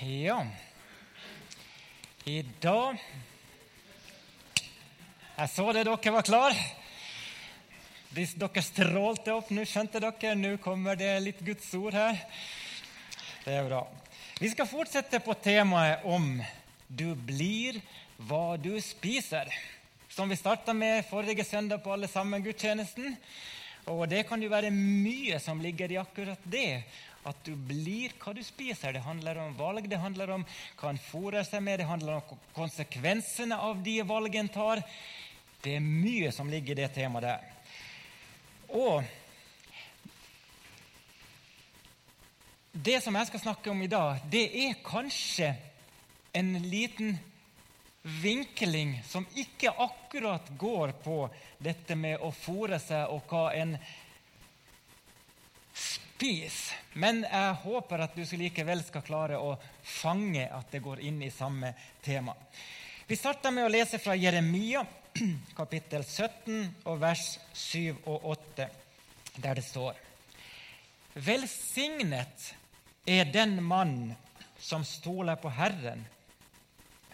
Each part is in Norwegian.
Ja, i dag Jeg så det dere var klar. Dere strålte opp, nå skjønte dere. Nå kommer det litt Guds ord her. Det er bra. Vi skal fortsette på temaet om 'du blir hva du spiser', som vi starta med forrige søndag på Alle sammen-gudstjenesten. Og det kan jo være mye som ligger i akkurat det. At du blir hva du spiser. Det handler om valg, det handler om hva en fôrer seg med, det handler om konsekvensene av de valg en tar. Det er mye som ligger i det temaet der. Og det som jeg skal snakke om i dag, det er kanskje en liten vinkling som ikke akkurat går på dette med å fôre seg og hva en spiser. Men jeg håper at du likevel skal klare å fange at det går inn i samme tema. Vi starter med å lese fra Jeremia, kapittel 17, og vers 7 og 8, der det står Velsignet er den mann som stoler på Herren,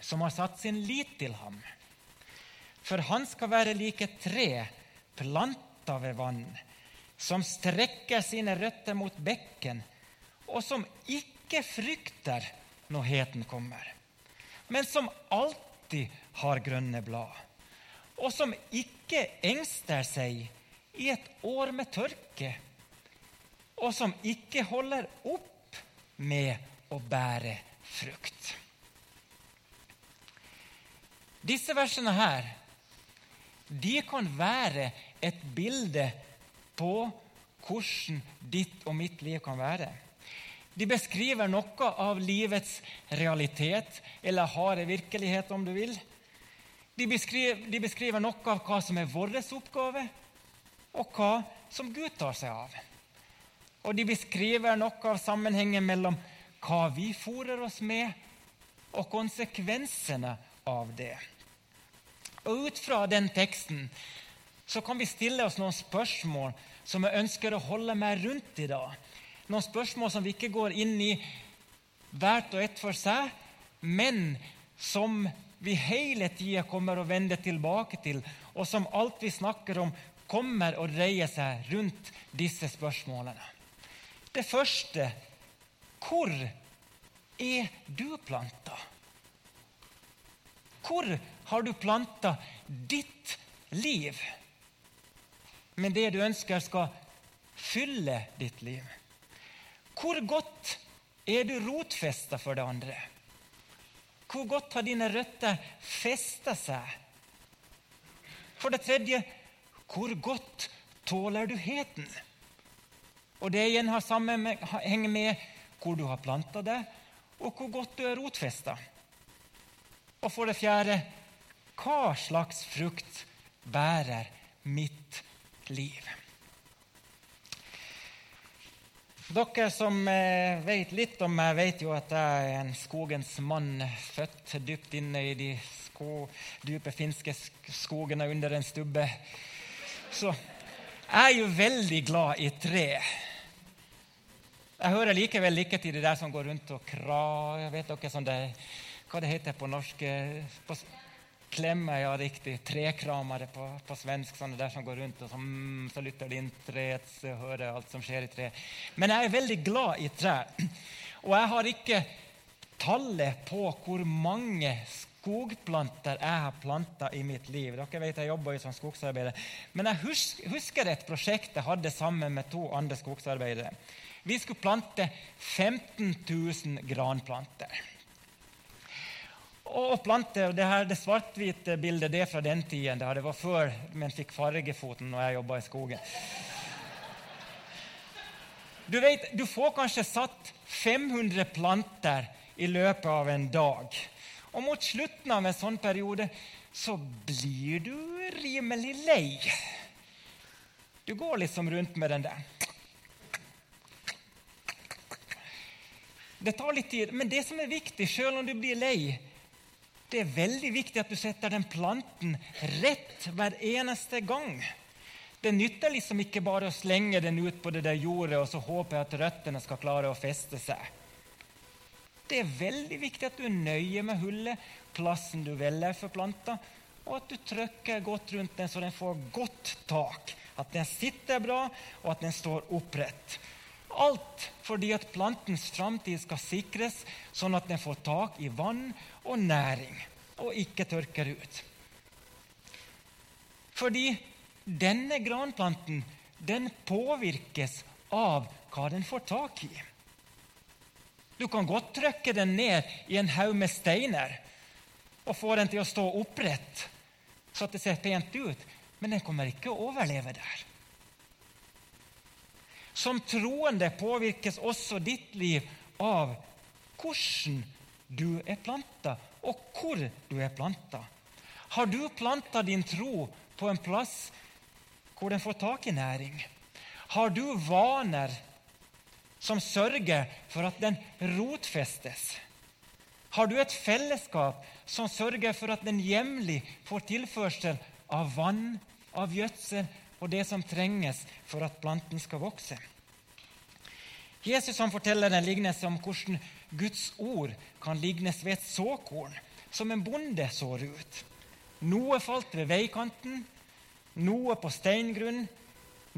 som har satt sin lit til ham. For han skal være like tre planta ved vann, som strekker sine røtter mot bekken, og som ikke frykter når heten kommer, men som alltid har grønne blad, og som ikke engster seg i et år med tørke, og som ikke holder opp med å bære frukt. Disse versene her de kan være et bilde på hvordan ditt og mitt liv kan være. De beskriver noe av livets realitet, eller harde virkelighet, om du vil. De beskriver, de beskriver noe av hva som er vår oppgave, og hva som Gud tar seg av. Og de beskriver noe av sammenhengen mellom hva vi fôrer oss med, og konsekvensene av det. Og Ut fra den teksten så kan vi stille oss noen spørsmål som jeg ønsker å holde meg rundt i dag. Noen spørsmål som vi ikke går inn i hvert og ett for seg, men som vi hele tida kommer å vende tilbake til, og som alt vi snakker om, kommer å dreie seg rundt disse spørsmålene. Det første hvor er du planta? Hvor har du planta ditt liv med det du ønsker skal fylle ditt liv? Hvor godt er du rotfesta for det andre? Hvor godt har dine røtter festa seg? For det tredje, hvor godt tåler du heten? Og det igjen har sammenheng med hvor du har planta det, og hvor godt du er rotfesta. Og for det fjerde hva slags frukt bærer mitt liv? Dere som eh, vet litt om meg, vet jo at jeg er en skogens mann, født dypt inne i de sko, dype finske skogene under en stubbe. Så jeg er jo veldig glad i tre. Jeg hører likevel ikke til de der som går rundt og krar Vet dere sånn det hva det heter på norsk på, Klemme, ja, riktig. Trekramere på, på, svensk. sånne der som går rundt og så, mm, så lytter de inn treet hører alt som skjer i treet. Men jeg er veldig glad i trær. Og jeg har ikke tallet på hvor mange skogplanter jeg har planta i mitt liv. Dere vet Jeg jobber jo som skogsarbeider. Men jeg husker et prosjekt jeg hadde sammen med to andre skogsarbeidere. Vi skulle plante 15 000 granplanter og plante. Det, her, det svart-hvite bildet det er fra den tiden. Det var før man fikk fargefoten når jeg jobba i skogen. Du, vet, du får kanskje satt 500 planter i løpet av en dag. Og mot slutten av en sånn periode så blir du rimelig lei. Du går liksom rundt med den der. Det tar litt tid, men det som er viktig, selv om du blir lei, det er veldig viktig at du setter den planten rett hver eneste gang. Det nytter liksom ikke bare å slenge den ut på det der jordet og så håpe at røttene skal klare å feste seg. Det er veldig viktig at du er nøye med hullet, plassen du velger for planta, og at du trykker godt rundt den så den får godt tak. At den sitter bra, og at den står opprett. Alt fordi at plantens framtid skal sikres, sånn at den får tak i vann og næring, og ikke tørker ut. Fordi denne granplanten den påvirkes av hva den får tak i. Du kan godt trykke den ned i en haug med steiner og få den til å stå opprett, så at det ser pent ut, men den kommer ikke å overleve der. Som troende påvirkes også ditt liv av hvordan du er planta, og hvor du er planta. Har du planta din tro på en plass hvor den får tak i næring? Har du vaner som sørger for at den rotfestes? Har du et fellesskap som sørger for at den jevnlig får tilførsel av vann, av gjødsel og det som trenges for at planten skal vokse? Jesus han forteller en lignelse om hvordan Guds ord kan lignes ved et såkorn, som en bonde sår ut. Noe falt ved veikanten, noe på steingrunn,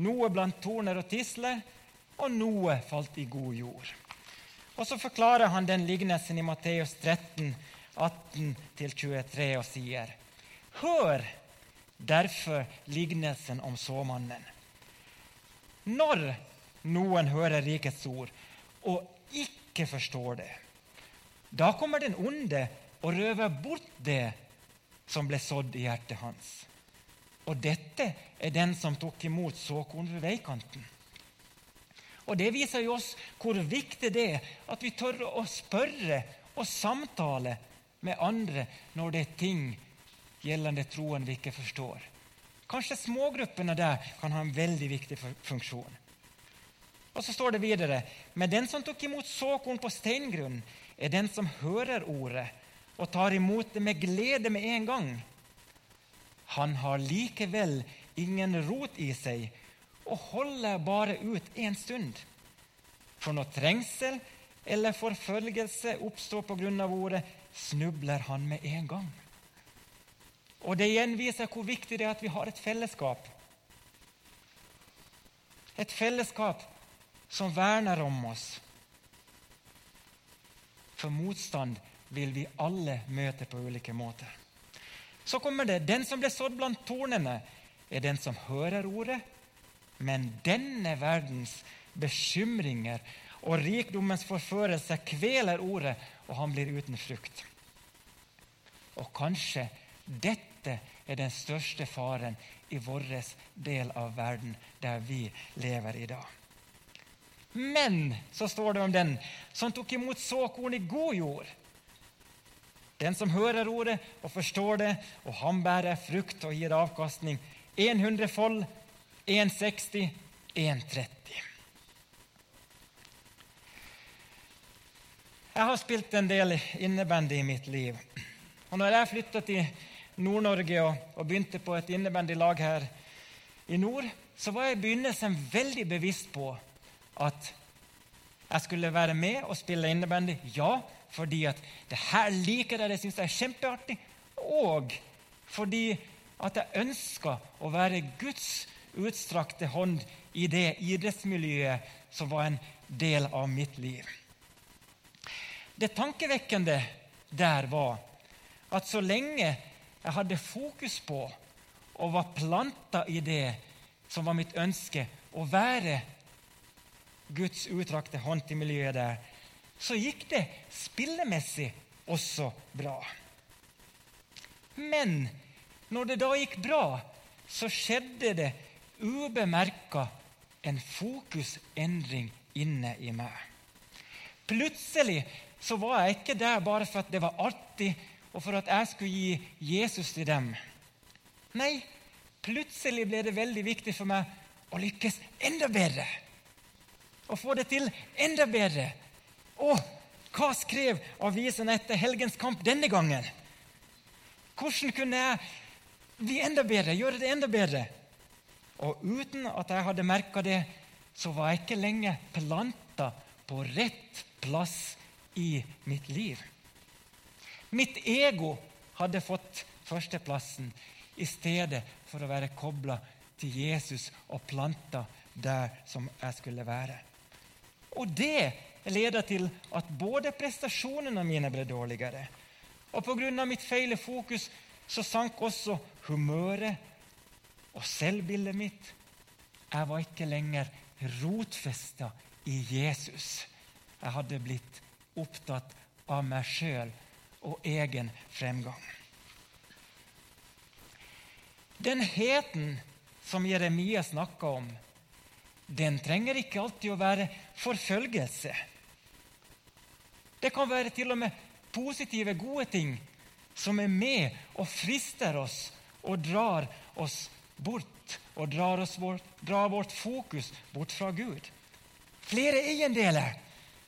noe blant torner og tisler, og noe falt i god jord. Og Så forklarer han den lignelsen i Matteus 13, 18-23 og sier Hør derfor lignelsen om såmannen. Når noen hører rikets ord og ikke forstår det, da kommer den onde og røver bort det som ble sådd i hjertet hans. Og dette er den som tok imot såkorn ved veikanten. Og Det viser jo oss hvor viktig det er at vi tør å spørre og samtale med andre når det er ting gjeldende troen vi ikke forstår. Kanskje smågruppene der kan ha en veldig viktig funksjon. Og så står det videre.: Men den som tok imot såkorn på steingrunn, er den som hører ordet og tar imot det med glede med en gang. Han har likevel ingen rot i seg og holder bare ut en stund. For når trengsel eller forfølgelse oppstår på grunn av ordet, snubler han med en gang. Og Det gjenviser hvor viktig det er at vi har et fellesskap. Et fellesskap som verner om oss. For motstand vil vi alle møte på ulike måter. Så kommer det den som ble sådd blant tornene, er den som hører ordet, men denne verdens bekymringer og rikdommens forførelse kveler ordet, og han blir uten frukt. Og kanskje dette er den største faren i vår del av verden, der vi lever i dag. Men så står det om den som tok imot såkorn i god jord. Den som hører ordet og forstår det, og han bærer frukt og gir avkastning. 100 fold, 160, 130. Jeg har spilt en del innebandy i mitt liv. Og når jeg flytta til Nord-Norge og, og, begynte på et innebandylag her i nord, så var jeg i begynnelsen veldig bevisst på at jeg skulle være med og spille innebandy. Ja, fordi at det her liker jeg, det syns jeg er kjempeartig. Og fordi at jeg ønsker å være Guds utstrakte hånd i det idrettsmiljøet som var en del av mitt liv. Det tankevekkende der var at så lenge jeg hadde fokus på og var planta i det som var mitt ønske, å være Guds utrakte hånd til miljøet der, så gikk det spillemessig også bra. Men når det da gikk bra, så skjedde det ubemerka en fokusendring inne i meg. Plutselig så var jeg ikke der bare for at det var artig, og for at jeg skulle gi Jesus til dem. Nei, plutselig ble det veldig viktig for meg å lykkes enda bedre. Å få det til enda bedre. Og hva skrev avisen etter helgens kamp denne gangen? Hvordan kunne jeg bli enda bedre, gjøre det enda bedre? Og uten at jeg hadde merka det, så var jeg ikke lenger planta på rett plass i mitt liv. Mitt ego hadde fått førsteplassen i stedet for å være kobla til Jesus og planta der som jeg skulle være. Og det leda til at både prestasjonene mine ble dårligere, og pga. mitt feile fokus så sank også humøret og selvbildet mitt. Jeg var ikke lenger rotfesta i Jesus. Jeg hadde blitt opptatt av meg sjøl og egen fremgang. Den heten som Jeremia snakka om, den trenger ikke alltid å være forfølgelse. Det kan være til og med positive, gode ting som er med og frister oss og drar oss bort og drar, vårt, drar vårt fokus bort fra Gud. Flere eiendeler.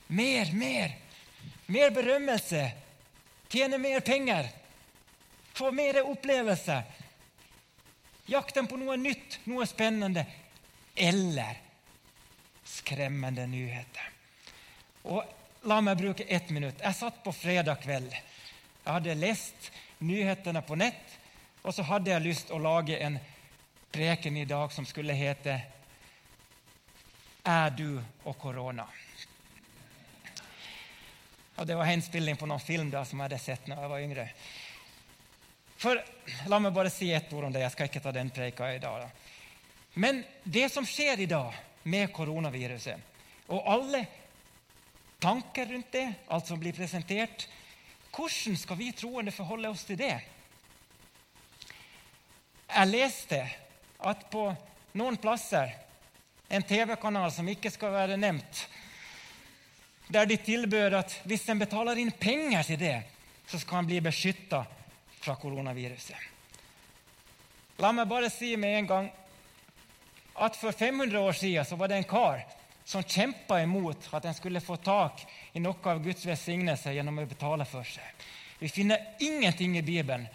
Mer, mer. Mer berømmelse. Tjene mer penger. Få mer opplevelse. Jakten på noe nytt, noe spennende. Eller skremmende nyheter. Og La meg bruke ett minutt. Jeg satt på fredag kveld. Jeg hadde lest nyhetene på nett, og så hadde jeg lyst å lage en preken i dag som skulle hete 'Er du og korona'. Og Det var henspilling på noen film da, som jeg hadde sett da jeg var yngre. For, La meg bare si ett ord om det. Jeg skal ikke ta den preika i dag. Da. Men det som skjer i dag med koronaviruset, og alle tanker rundt det, alt som blir presentert. Hvordan skal vi troende forholde oss til det? Jeg leste at på noen plasser, en TV-kanal som ikke skal være nevnt, der de tilbød at hvis en betaler inn penger til det, så skal en bli beskytta fra koronaviruset. La meg bare si med en gang at for 500 år siden så var det en kar som kjempa imot at en skulle få tak i noe av Guds velsignelse gjennom å betale for seg. Vi finner ingenting i Bibelen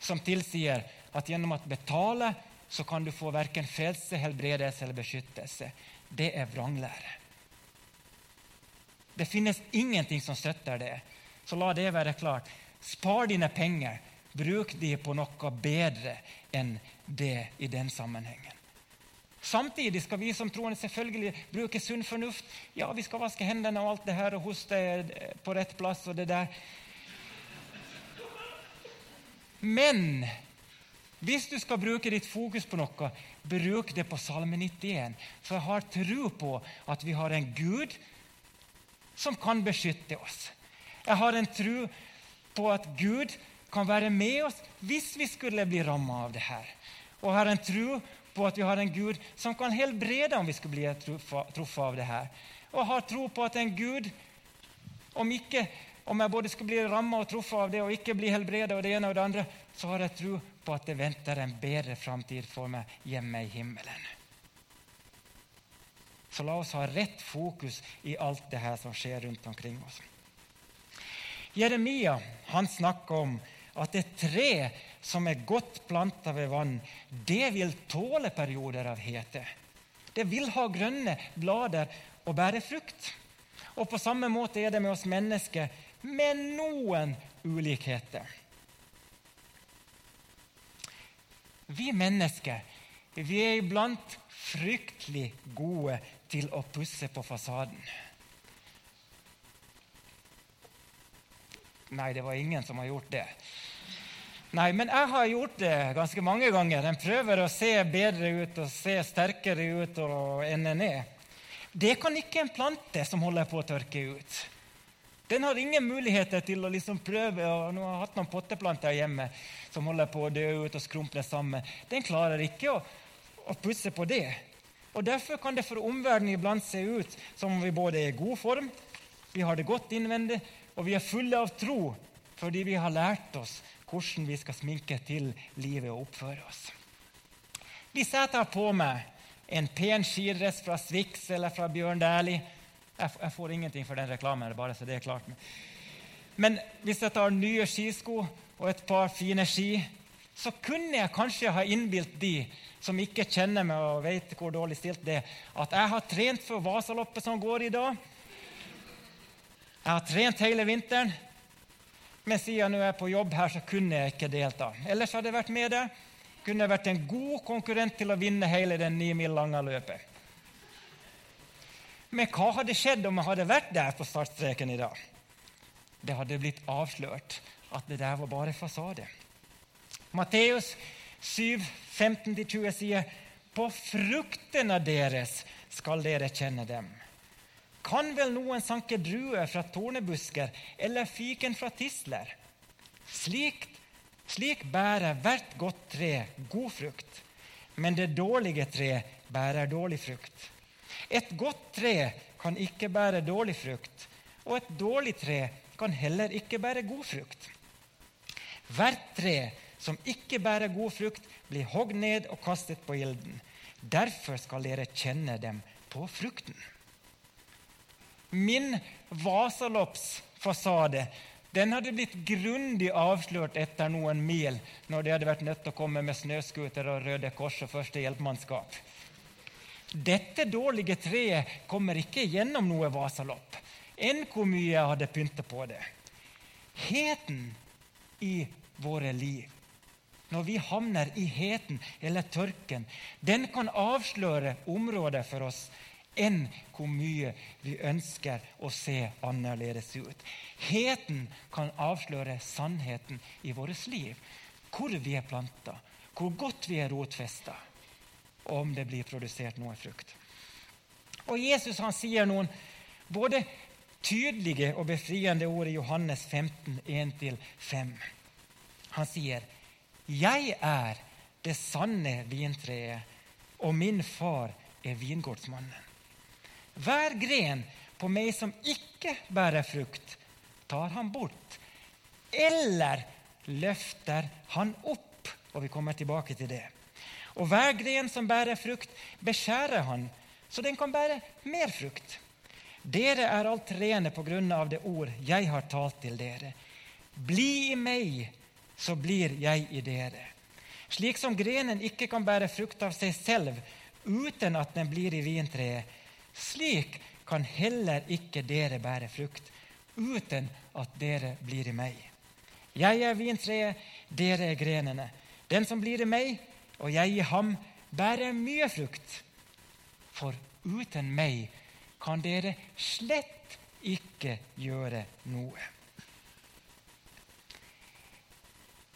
som tilsier at gjennom å betale så kan du få verken frelse, helbredelse eller beskyttelse. Det er vranglære. Det finnes ingenting som støtter det. Så la det være klart. Spar dine penger. Bruk de på noe bedre enn det i den sammenhengen. Samtidig skal vi som troende selvfølgelig bruke sunn fornuft. Ja, vi skal vaske hendene og alt det her og hoste på rett plass og det der. Men hvis du skal bruke ditt fokus på noe, bruk det på Salme 91. For jeg har tro på at vi har en Gud som kan beskytte oss. Jeg har en tro på at Gud kan være med oss hvis vi skulle bli ramma av det her. Og jeg har en tro på at vi har en Gud som kan helbrede om vi skulle bli truffet av det her. Og jeg har tro på at en Gud, om, ikke, om jeg både skulle bli rammet og truffet av det og ikke bli helbredet, og det ene og det andre, så har jeg tro på at det venter en bedre framtid for meg hjemme i himmelen. Så la oss ha rett fokus i alt det her som skjer rundt omkring oss. Jeremia han snakker om at det tre som er godt planta ved vann, det vil tåle perioder av hete. Det vil ha grønne blader og bære frukt. Og på samme måte er det med oss mennesker, med noen ulikheter. Vi mennesker vi er iblant fryktelig gode til å pusse på fasaden. Nei, det var ingen som har gjort det. Nei, men jeg har gjort det ganske mange ganger. En prøver å se bedre ut og se sterkere ut enn en er. Det kan ikke en plante som holder på å tørke ut. Den har ingen muligheter til å liksom prøve og Nå har jeg hatt noen potteplanter hjemme som holder på å dø ut og skrumple sammen. Den klarer ikke å, å pusse på det. Og Derfor kan det for omverdenen iblant se ut som om vi både er i god form, vi har det godt innvendig, og vi er fulle av tro fordi vi har lært oss hvordan vi skal sminke til livet og oppføre oss. Hvis jeg tar på meg en pen skidress fra Swix eller fra Bjørn Dæhlie jeg, får ingenting for den reklamen, bare så det er klart. Men hvis jeg tar nye skisko og et par fine ski, så kunne jeg kanskje ha innbilt de som ikke kjenner meg og vet hvor dårlig stilt det er, at jeg har trent for Vasaloppet som går i dag. Jeg har trent hele vinteren, men siden jeg er på jobb her, så kunne jeg ikke delta. Ellers hadde jeg vært med der. Kunne jeg vært en god konkurrent til å vinne hele den ni mil lange løpet. Men hva hadde skjedd om jeg hadde vært der på startstreken i dag? Det hadde blitt avslørt at det der var bare fasade. Matteus 7, 15-20 sier på fruktene deres skal dere kjenne dem. Kan vel noen sanke druer fra tornebusker eller fiken fra tisler? Slik, slik bærer hvert godt tre god frukt, men det dårlige tre bærer dårlig frukt. Et godt tre kan ikke bære dårlig frukt, og et dårlig tre kan heller ikke bære god frukt. Hvert tre som ikke bærer god frukt, blir hogd ned og kastet på ilden. Derfor skal dere kjenne dem på frukten. Min Vasaloppsfasade den hadde blitt grundig avslørt etter noen mil når de hadde vært nødt til å komme med snøscooter og Røde Kors og førstehjelpmannskap. Dette dårlige treet kommer ikke gjennom noe Vasalopp, enn hvor mye jeg hadde pyntet på det. Heten i våre liv når vi havner i heten eller tørken, den kan avsløre områder for oss enn hvor mye vi ønsker å se annerledes ut. Heten kan avsløre sannheten i vårt liv. Hvor vi er planta, hvor godt vi er rotfesta, om det blir produsert noe frukt. Og Jesus han sier noen både tydelige og befriende ord i Johannes 15, 1-5. Han sier 'Jeg er det sanne vintreet, og min far er vingårdsmannen'. Hver gren på meg som ikke bærer frukt, tar han bort. Eller løfter han opp. Og vi kommer tilbake til det. Og hver gren som bærer frukt, beskjærer han, så den kan bære mer frukt. Dere er alt rene på grunn av det ord jeg har talt til dere. Bli i meg, så blir jeg i dere. Slik som grenen ikke kan bære frukt av seg selv uten at den blir i vintreet, slik kan heller ikke dere bære frukt uten at dere blir i meg. Jeg er vintreet, dere er grenene. Den som blir i meg, og jeg i ham, bærer mye frukt. For uten meg kan dere slett ikke gjøre noe.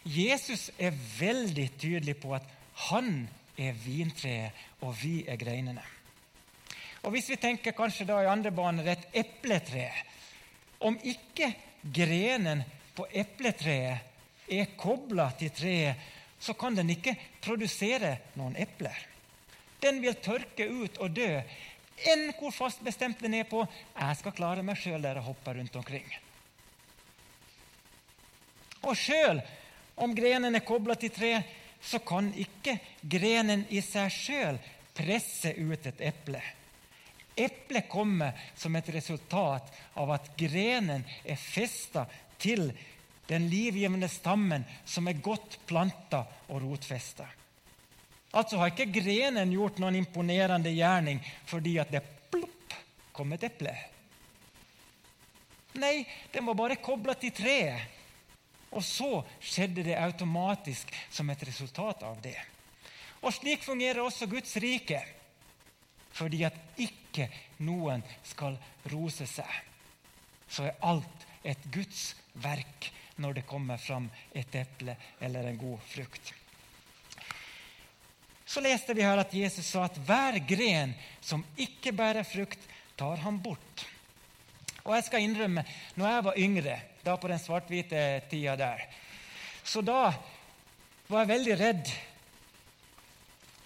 Jesus er veldig tydelig på at han er vintreet, og vi er greinene. Og Hvis vi tenker kanskje da i andre baner et epletre Om ikke grenen på epletreet er kobla til treet, så kan den ikke produsere noen epler. Den vil tørke ut og dø enn hvor fast bestemt den er på 'jeg skal klare meg sjøl der jeg hopper rundt omkring'. Og sjøl om grenen er kobla til tre, så kan ikke grenen i seg sjøl presse ut et eple. Eplet kommer som et resultat av at grenen er festa til den livgivende stammen som er godt planta og rotfesta. Altså har ikke grenen gjort noen imponerende gjerning fordi at det plopp kom et eple. Nei, den var bare kobla til treet. Og så skjedde det automatisk som et resultat av det. Og slik fungerer også Guds rike. Fordi at ikke noen skal rose seg, så er alt et Guds verk når det kommer fram et eple eller en god frukt. Så leste vi her at Jesus sa at hver gren som ikke bærer frukt, tar han bort. Og jeg skal innrømme, når jeg var yngre, da på den svart-hvite tida der. Så da var jeg veldig redd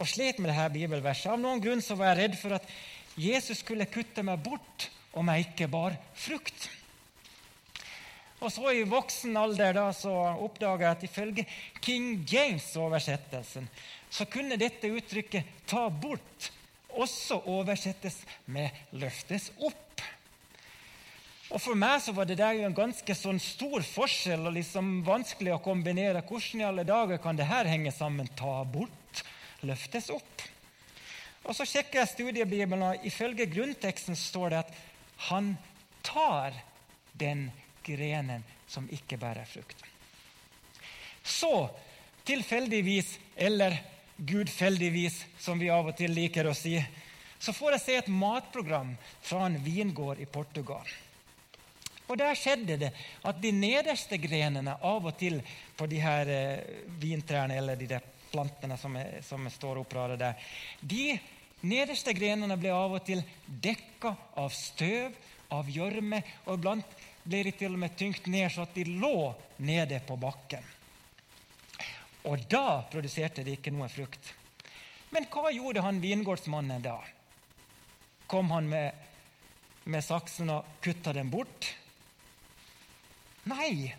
og slet med dette bibelverset. Av noen grunn så var jeg redd for at Jesus skulle kutte meg bort om jeg ikke bar frukt. Og så I voksen alder da, så oppdaga jeg at ifølge King James-oversettelsen så kunne dette uttrykket 'ta bort' også oversettes med 'løftes opp'. Og For meg så var det der en ganske sånn stor forskjell og liksom vanskelig å kombinere. Hvordan i alle dager kan det her henge sammen? Ta bort, løftes opp. Og Så sjekker jeg studiebibelen, og ifølge grunnteksten står det at han tar den grenen som ikke bærer frukt. Så tilfeldigvis, eller gudfeldigvis, som vi av og til liker å si, så får jeg se et matprogram fra en vingård i Portugal. Og Der skjedde det at de nederste grenene av og til på de her eh, vintrærne eller de der plantene som, er, som står oppradet der, de nederste grenene ble av og til dekka av støv, av gjørme, og iblant ble de til og med tyngt ned så at de lå nede på bakken. Og da produserte de ikke noe frukt. Men hva gjorde han vingårdsmannen da? Kom han med, med saksen og kutta den bort? Nei,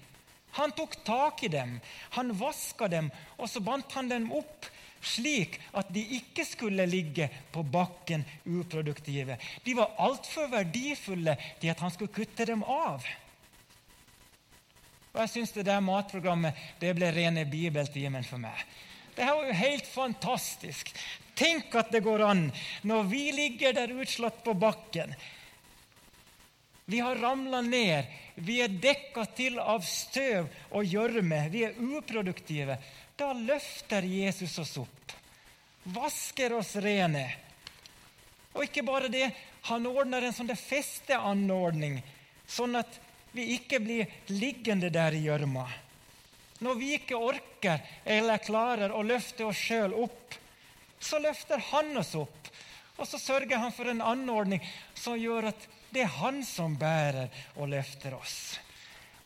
han tok tak i dem, han vaska dem, og så bandt han dem opp slik at de ikke skulle ligge på bakken uproduktive. De var altfor verdifulle til at han skulle kutte dem av. Og jeg syns det der matprogrammet det ble rene bibeltimen for meg. Det her var jo helt fantastisk. Tenk at det går an når vi ligger der utslått på bakken. Vi har ramla ned, vi er dekka til av støv og gjørme, vi er uproduktive. Da løfter Jesus oss opp, vasker oss rene. Og ikke bare det, han ordner en sånn festeanordning, sånn at vi ikke blir liggende der i gjørma. Når vi ikke orker eller klarer å løfte oss sjøl opp, så løfter han oss opp. Og så sørger han for en anordning som gjør at det er han som bærer og løfter oss.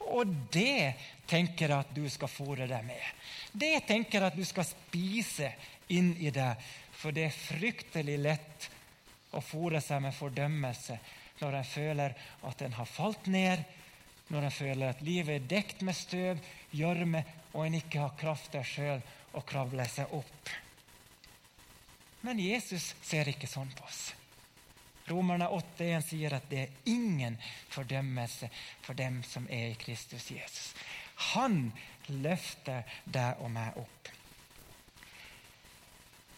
Og det tenker jeg at du skal fôre deg med. Det tenker jeg at du skal spise inn i deg. For det er fryktelig lett å fôre seg med fordømmelse når en føler at en har falt ned, når en føler at livet er dekt med støv, gjørme, og en ikke har kraft der sjøl å kravle seg opp. Men Jesus ser ikke sånn på oss. Romerne 8,1 sier at det er ingen fordømmelse for dem som er i Kristus Jesus. Han løfter deg og meg opp.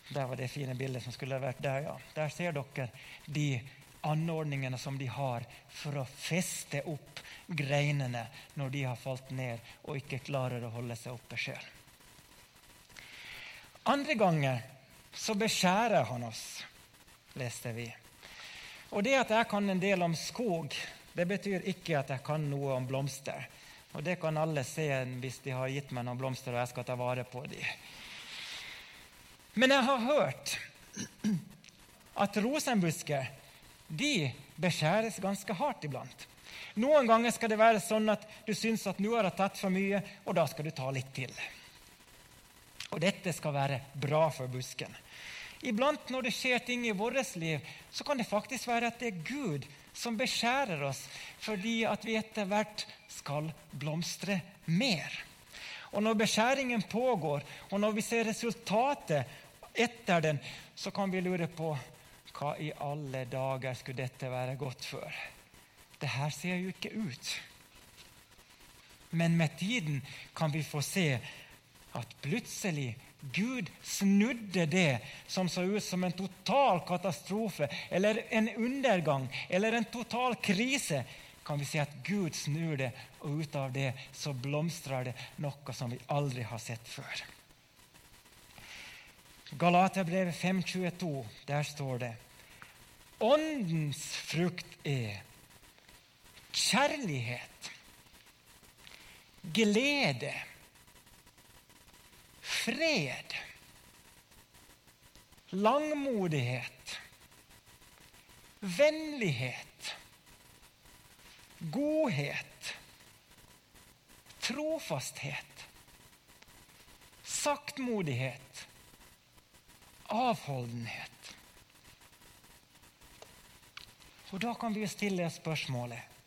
Der var det fine bildet som skulle vært der, ja. Der ser dere de anordningene som de har for å feste opp greinene når de har falt ned og ikke klarer å holde seg oppe sjøl. Andre ganger så beskjærer han oss, leste vi. Og det at jeg kan en del om skog, det betyr ikke at jeg kan noe om blomster. Og det kan alle se hvis de har gitt meg noen blomster og jeg skal ta vare på dem. Men jeg har hørt at rosenbusker de beskjæres ganske hardt iblant. Noen ganger skal det være sånn at du syns at nå har jeg tatt for mye, og da skal du ta litt til. Og dette skal være bra for busken. Iblant når det skjer ting i vårt liv, så kan det faktisk være at det er Gud som beskjærer oss fordi at vi etter hvert skal blomstre mer. Og når beskjæringen pågår, og når vi ser resultatet etter den, så kan vi lure på hva i alle dager skulle dette være godt for? Det her ser jo ikke ut. Men med tiden kan vi få se at plutselig Gud snudde det som så ut som en total katastrofe eller en undergang eller en total krise. Kan vi si at Gud snur det, og ut av det så blomstrer det noe som vi aldri har sett før. Galaterbrevet 5,22, der står det Åndens frukt er kjærlighet, glede, fred, langmodighet, vennlighet, godhet, trofasthet, saktmodighet, avholdenhet. Og Da kan vi stille spørsmålet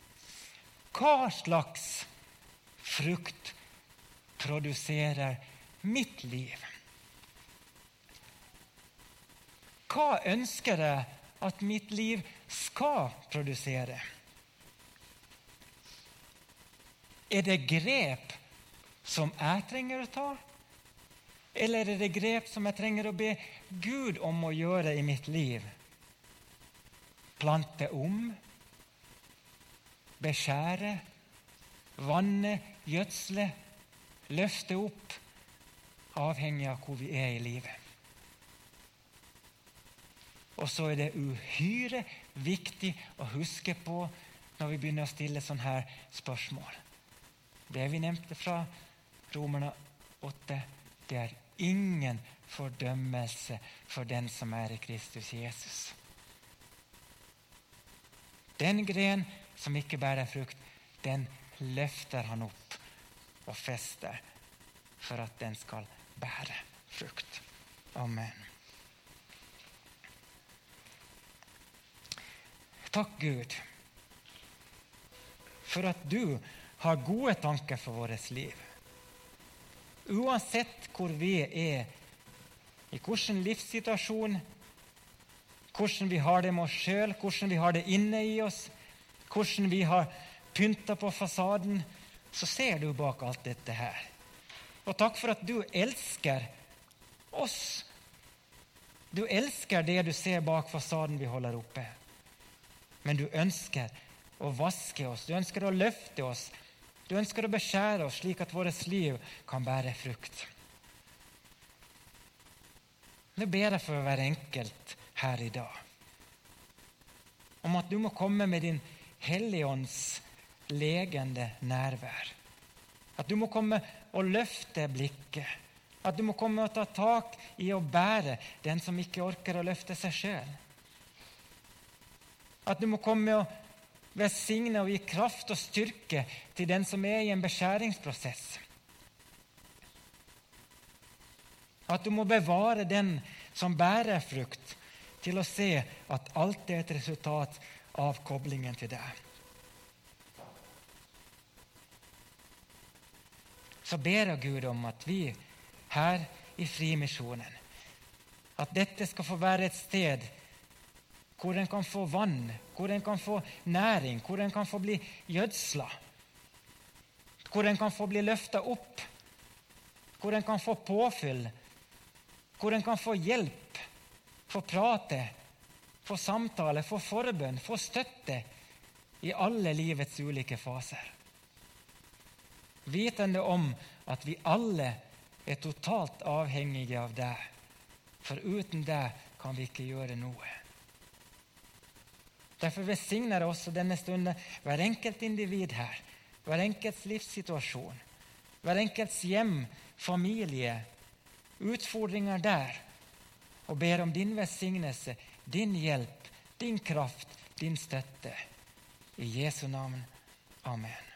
hva slags frukt produserer mitt liv? Hva ønsker jeg at mitt liv skal produsere? Er det grep som jeg trenger å ta? Eller er det grep som jeg trenger å be Gud om å gjøre i mitt liv? plante om, beskjære, vanne, gjødsle, løfte opp, avhengig av hvor vi er i livet. Og så er det uhyre viktig å huske på når vi begynner å stille sånne her spørsmål. Det vi nevnte fra Romerne 8, det er ingen fordømmelse for den som er i Kristus Jesus. Den gren som ikke bærer frukt, den løfter han opp og fester for at den skal bære frukt. Amen. Takk, Gud, for at du har gode tanker for vårt liv. Uansett hvor vi er, i hvilken livssituasjon, hvordan vi har det med oss sjøl, hvordan vi har det inne i oss, hvordan vi har pynta på fasaden, så ser du bak alt dette her. Og takk for at du elsker oss. Du elsker det du ser bak fasaden vi holder oppe. Men du ønsker å vaske oss, du ønsker å løfte oss, du ønsker å beskjære oss slik at vårt liv kan bære frukt. Nå ber jeg for hver enkelt her i dag om at du må komme med din Helligånds legende nærvær. At du må komme og løfte blikket. At du må komme og ta tak i å bære den som ikke orker å løfte seg sjøl. At du må komme og velsigne og gi kraft og styrke til den som er i en beskjæringsprosess. At du må bevare den som bærer frukt, til å se at alt er et resultat av koblingen til deg. Så ber jeg Gud om at vi her i Frimisjonen At dette skal få være et sted hvor en kan få vann, hvor en kan få næring, hvor en kan få bli gjødsla. Hvor en kan få bli løfta opp, hvor en kan få påfyll, hvor en kan få hjelp, få prate, få samtale, få forbønn, få støtte i alle livets ulike faser. Vitende om at vi alle er totalt avhengige av deg, for uten deg kan vi ikke gjøre noe. Derfor velsigner jeg også denne stunden hver enkelt individ her, hver enkelts livssituasjon, hver enkelts hjem, familie, utfordringer der, og ber om din velsignelse din hjelp, din kraft, din støtte. I Jesu navn. Amen.